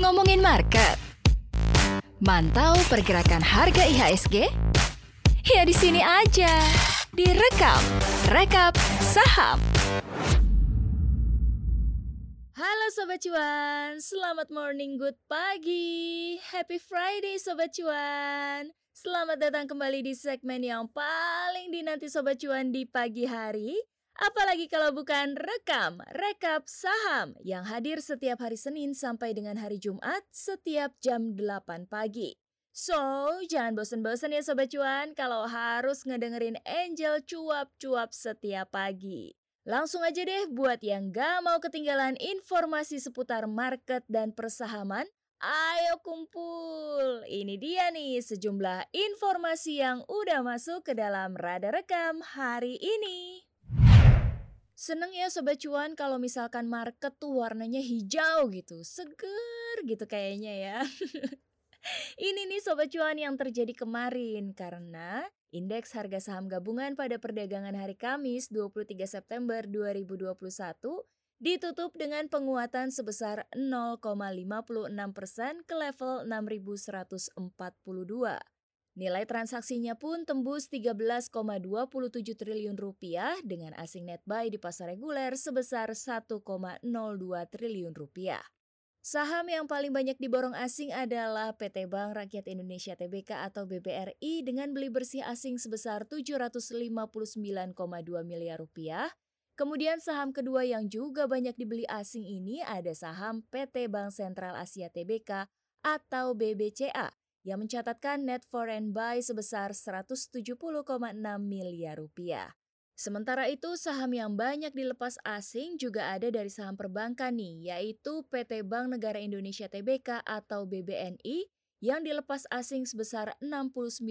Ngomongin market. Mantau pergerakan harga IHSG? Ya di sini aja. Direkap, rekap saham. Halo Sobat Cuan, selamat morning, good pagi. Happy Friday Sobat Cuan. Selamat datang kembali di segmen yang paling dinanti Sobat Cuan di pagi hari. Apalagi kalau bukan rekam, rekap saham yang hadir setiap hari Senin sampai dengan hari Jumat setiap jam 8 pagi. So, jangan bosan-bosan ya Sobat Cuan kalau harus ngedengerin Angel cuap-cuap setiap pagi. Langsung aja deh buat yang gak mau ketinggalan informasi seputar market dan persahaman, Ayo kumpul, ini dia nih sejumlah informasi yang udah masuk ke dalam radar rekam hari ini. Seneng ya Sobat Cuan kalau misalkan market tuh warnanya hijau gitu, seger gitu kayaknya ya. Ini nih Sobat Cuan yang terjadi kemarin karena indeks harga saham gabungan pada perdagangan hari Kamis 23 September 2021 ditutup dengan penguatan sebesar 0,56 persen ke level 6.142. Nilai transaksinya pun tembus 13,27 triliun rupiah dengan asing net buy di pasar reguler sebesar 1,02 triliun rupiah. Saham yang paling banyak diborong asing adalah PT Bank Rakyat Indonesia Tbk atau BBRI dengan beli bersih asing sebesar 759,2 miliar rupiah, Kemudian saham kedua yang juga banyak dibeli asing ini ada saham PT Bank Sentral Asia Tbk atau BBCA yang mencatatkan net foreign buy sebesar 170,6 miliar rupiah. Sementara itu, saham yang banyak dilepas asing juga ada dari saham perbankan nih, yaitu PT Bank Negara Indonesia Tbk atau BBNI yang dilepas asing sebesar 69,3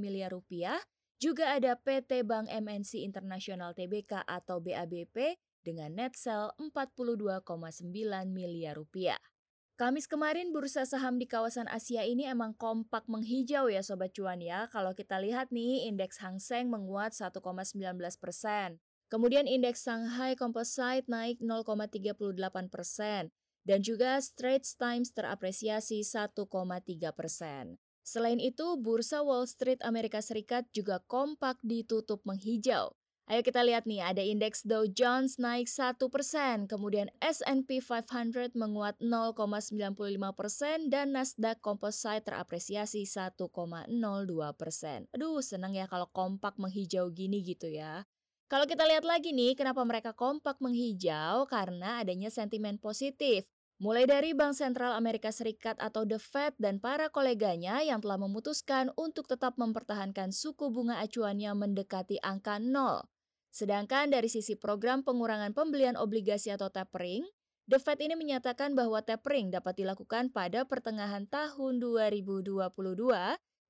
miliar rupiah juga ada PT Bank MNC Internasional Tbk atau BABP dengan net sell 42,9 miliar rupiah. Kamis kemarin bursa saham di kawasan Asia ini emang kompak menghijau ya Sobat Cuan ya. Kalau kita lihat nih indeks Hang Seng menguat 1,19 persen. Kemudian indeks Shanghai Composite naik 0,38 persen. Dan juga Straits Times terapresiasi 1,3 persen. Selain itu, bursa Wall Street Amerika Serikat juga kompak ditutup menghijau. Ayo kita lihat nih, ada indeks Dow Jones naik 1%, kemudian S&P 500 menguat 0,95% dan Nasdaq Composite terapresiasi 1,02%. Aduh, senang ya kalau kompak menghijau gini gitu ya. Kalau kita lihat lagi nih, kenapa mereka kompak menghijau? Karena adanya sentimen positif. Mulai dari Bank Sentral Amerika Serikat atau The Fed dan para koleganya yang telah memutuskan untuk tetap mempertahankan suku bunga acuannya mendekati angka nol. Sedangkan dari sisi program pengurangan pembelian obligasi atau tapering, The Fed ini menyatakan bahwa tapering dapat dilakukan pada pertengahan tahun 2022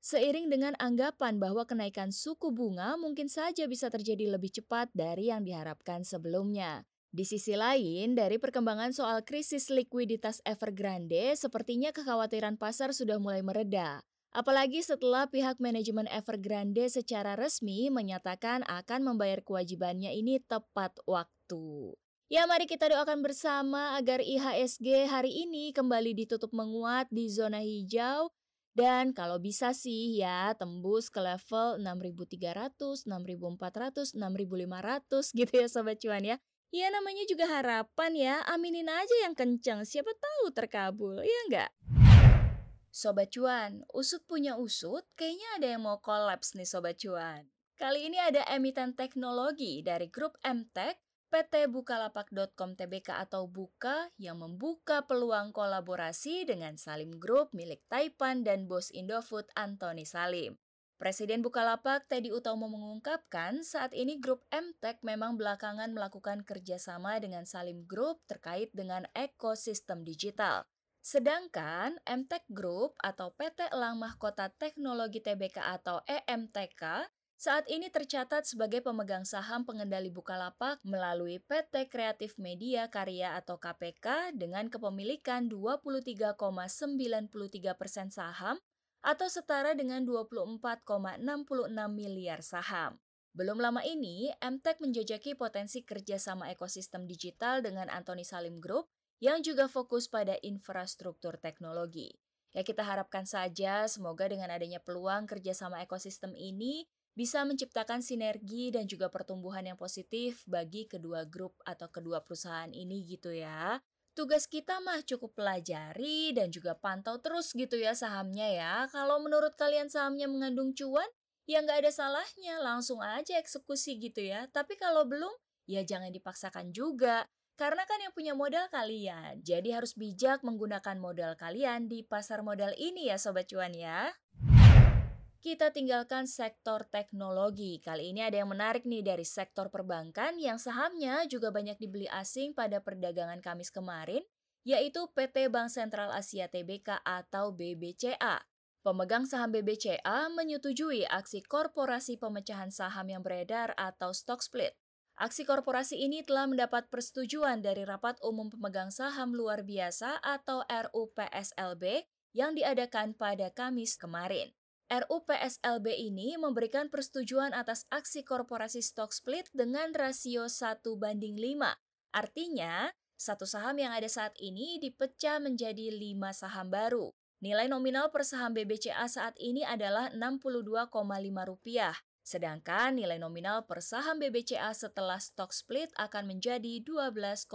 seiring dengan anggapan bahwa kenaikan suku bunga mungkin saja bisa terjadi lebih cepat dari yang diharapkan sebelumnya. Di sisi lain, dari perkembangan soal krisis likuiditas Evergrande, sepertinya kekhawatiran pasar sudah mulai mereda. Apalagi setelah pihak manajemen Evergrande secara resmi menyatakan akan membayar kewajibannya ini tepat waktu. Ya mari kita doakan bersama agar IHSG hari ini kembali ditutup menguat di zona hijau dan kalau bisa sih ya tembus ke level 6300, 6400, 6500 gitu ya sobat cuan ya. Ya namanya juga harapan ya, aminin aja yang kenceng, siapa tahu terkabul, ya enggak? Sobat Cuan, usut punya usut, kayaknya ada yang mau kolaps nih Sobat Cuan. Kali ini ada emiten teknologi dari grup MTech, PT Bukalapak.com Tbk atau Buka yang membuka peluang kolaborasi dengan Salim Group milik Taipan dan bos Indofood Anthony Salim. Presiden Bukalapak Teddy Utomo mengungkapkan saat ini grup MTech memang belakangan melakukan kerjasama dengan Salim Group terkait dengan ekosistem digital. Sedangkan MTech Group atau PT Elang Mahkota Teknologi Tbk atau EMTK saat ini tercatat sebagai pemegang saham pengendali Bukalapak melalui PT Kreatif Media Karya atau KPK dengan kepemilikan 23,93 persen saham atau setara dengan 24,66 miliar saham. Belum lama ini, MTech menjajaki potensi kerjasama ekosistem digital dengan Anthony Salim Group yang juga fokus pada infrastruktur teknologi. Ya kita harapkan saja semoga dengan adanya peluang kerjasama ekosistem ini bisa menciptakan sinergi dan juga pertumbuhan yang positif bagi kedua grup atau kedua perusahaan ini gitu ya. Tugas kita mah cukup pelajari dan juga pantau terus gitu ya sahamnya ya. Kalau menurut kalian sahamnya mengandung cuan, ya nggak ada salahnya, langsung aja eksekusi gitu ya. Tapi kalau belum, ya jangan dipaksakan juga. Karena kan yang punya modal kalian, jadi harus bijak menggunakan modal kalian di pasar modal ini ya Sobat Cuan ya. Kita tinggalkan sektor teknologi. Kali ini ada yang menarik nih dari sektor perbankan yang sahamnya juga banyak dibeli asing pada perdagangan Kamis kemarin, yaitu PT Bank Sentral Asia Tbk atau BBCA. Pemegang saham BBCA menyetujui aksi korporasi pemecahan saham yang beredar atau stock split. Aksi korporasi ini telah mendapat persetujuan dari Rapat Umum Pemegang Saham Luar Biasa atau RUPSLB yang diadakan pada Kamis kemarin. RUPSLB ini memberikan persetujuan atas aksi korporasi stock split dengan rasio 1 banding 5. Artinya, satu saham yang ada saat ini dipecah menjadi 5 saham baru. Nilai nominal per saham BBCA saat ini adalah Rp62,5. Sedangkan nilai nominal per saham BBCA setelah stock split akan menjadi Rp12,5.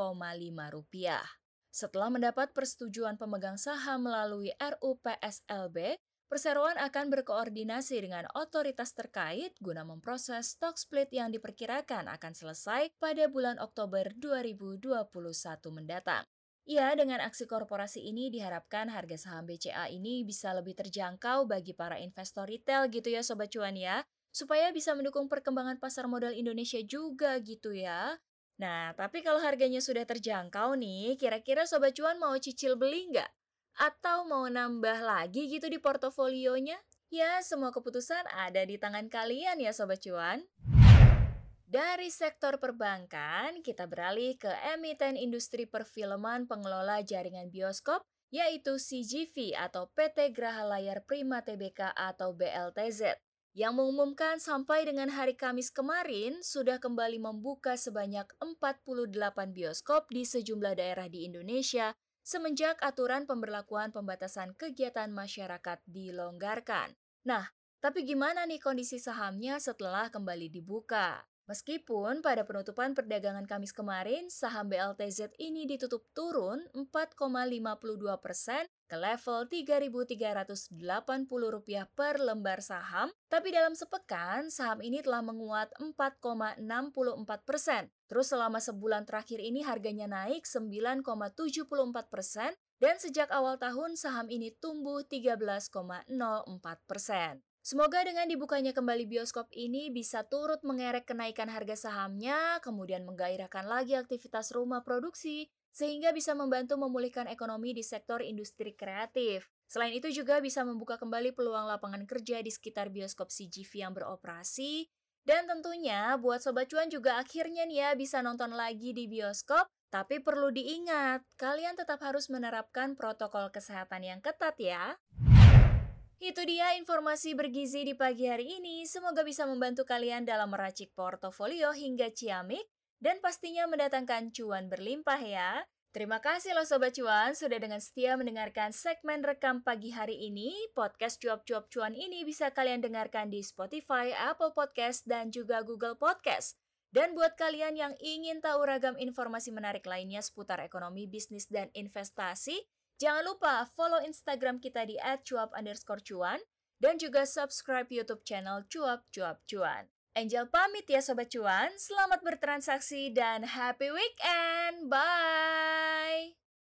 Setelah mendapat persetujuan pemegang saham melalui RUPSLB, Perseroan akan berkoordinasi dengan otoritas terkait guna memproses stock split yang diperkirakan akan selesai pada bulan Oktober 2021 mendatang. Ya, dengan aksi korporasi ini diharapkan harga saham BCA ini bisa lebih terjangkau bagi para investor retail gitu ya Sobat Cuan ya, supaya bisa mendukung perkembangan pasar modal Indonesia juga gitu ya. Nah, tapi kalau harganya sudah terjangkau nih, kira-kira Sobat Cuan mau cicil beli nggak? Atau mau nambah lagi gitu di portofolionya? Ya, semua keputusan ada di tangan kalian ya Sobat Cuan. Dari sektor perbankan, kita beralih ke emiten industri perfilman pengelola jaringan bioskop, yaitu CGV atau PT Graha Layar Prima Tbk atau BLTZ, yang mengumumkan sampai dengan hari Kamis kemarin sudah kembali membuka sebanyak 48 bioskop di sejumlah daerah di Indonesia semenjak aturan pemberlakuan pembatasan kegiatan masyarakat dilonggarkan. Nah, tapi gimana nih kondisi sahamnya setelah kembali dibuka? Meskipun pada penutupan perdagangan Kamis kemarin, saham BLTZ ini ditutup turun 4,52 persen ke level Rp3.380 per lembar saham, tapi dalam sepekan saham ini telah menguat 4,64 persen. Terus selama sebulan terakhir ini harganya naik 9,74 persen, dan sejak awal tahun saham ini tumbuh 13,04 persen. Semoga dengan dibukanya kembali bioskop ini bisa turut mengerek kenaikan harga sahamnya, kemudian menggairahkan lagi aktivitas rumah produksi, sehingga bisa membantu memulihkan ekonomi di sektor industri kreatif. Selain itu juga bisa membuka kembali peluang lapangan kerja di sekitar bioskop CGV yang beroperasi, dan tentunya buat Sobat Cuan juga akhirnya nih ya bisa nonton lagi di bioskop, tapi perlu diingat, kalian tetap harus menerapkan protokol kesehatan yang ketat ya. Itu dia informasi bergizi di pagi hari ini. Semoga bisa membantu kalian dalam meracik portofolio hingga ciamik dan pastinya mendatangkan cuan berlimpah ya. Terima kasih loh Sobat Cuan sudah dengan setia mendengarkan segmen rekam pagi hari ini. Podcast Cuap-Cuap Cuan ini bisa kalian dengarkan di Spotify, Apple Podcast, dan juga Google Podcast. Dan buat kalian yang ingin tahu ragam informasi menarik lainnya seputar ekonomi, bisnis, dan investasi, Jangan lupa follow Instagram kita di @cuap underscore cuan dan juga subscribe YouTube channel Cuap Cuap Cuan. Angel pamit ya Sobat Cuan, selamat bertransaksi dan happy weekend. Bye!